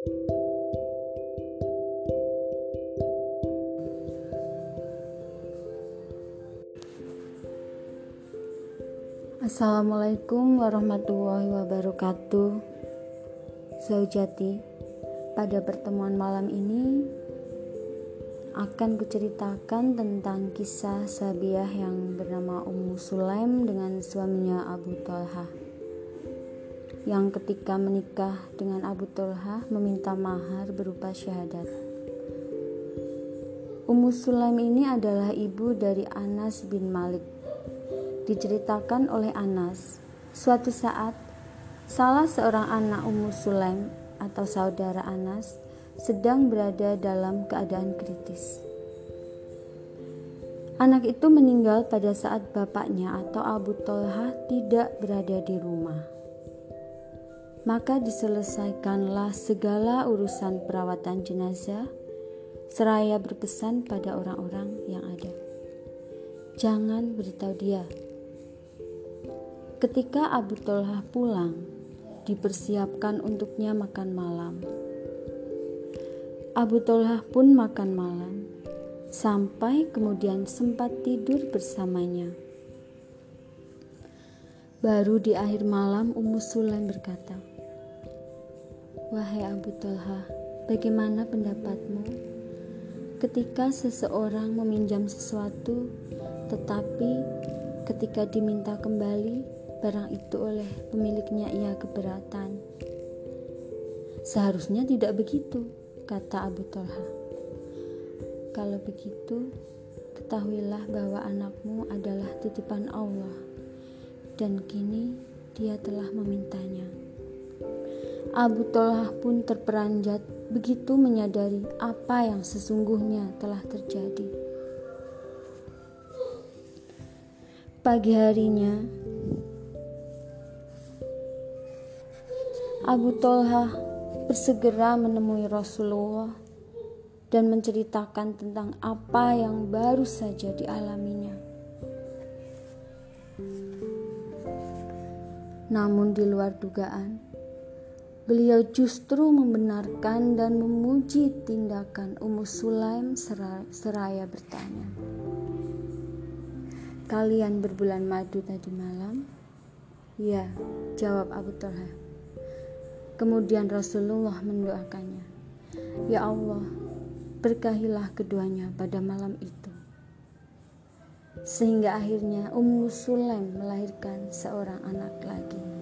Assalamualaikum warahmatullahi wabarakatuh. Zaujati Pada pertemuan malam ini Akan kuceritakan tentang kisah Sabiah yang bernama Ummu Sulaim dengan suaminya Abu Talha Yang ketika menikah dengan Abu Talha meminta mahar berupa syahadat Ummu Sulaim ini adalah ibu dari Anas bin Malik diceritakan oleh Anas, suatu saat salah seorang anak Ummu Sulaim atau saudara Anas sedang berada dalam keadaan kritis. Anak itu meninggal pada saat bapaknya atau Abu Tolha tidak berada di rumah. Maka diselesaikanlah segala urusan perawatan jenazah seraya berpesan pada orang-orang yang ada. Jangan beritahu dia Ketika Abu Tolha pulang, dipersiapkan untuknya makan malam. Abu Tolha pun makan malam, sampai kemudian sempat tidur bersamanya. Baru di akhir malam Ummu Sulaim berkata, Wahai Abu Tolha, bagaimana pendapatmu ketika seseorang meminjam sesuatu tetapi ketika diminta kembali barang itu oleh pemiliknya ia keberatan. Seharusnya tidak begitu, kata Abu Talha. Kalau begitu, ketahuilah bahwa anakmu adalah titipan Allah, dan kini dia telah memintanya. Abu Talha pun terperanjat begitu menyadari apa yang sesungguhnya telah terjadi. Pagi harinya, Abu Tolha bersegera menemui Rasulullah dan menceritakan tentang apa yang baru saja dialaminya. Namun di luar dugaan, beliau justru membenarkan dan memuji tindakan Ummu Sulaim seraya bertanya. Kalian berbulan madu tadi malam? Ya, jawab Abu Talha. Kemudian Rasulullah mendoakannya, "Ya Allah, berkahilah keduanya pada malam itu." Sehingga akhirnya Ummu Sulaim melahirkan seorang anak lagi.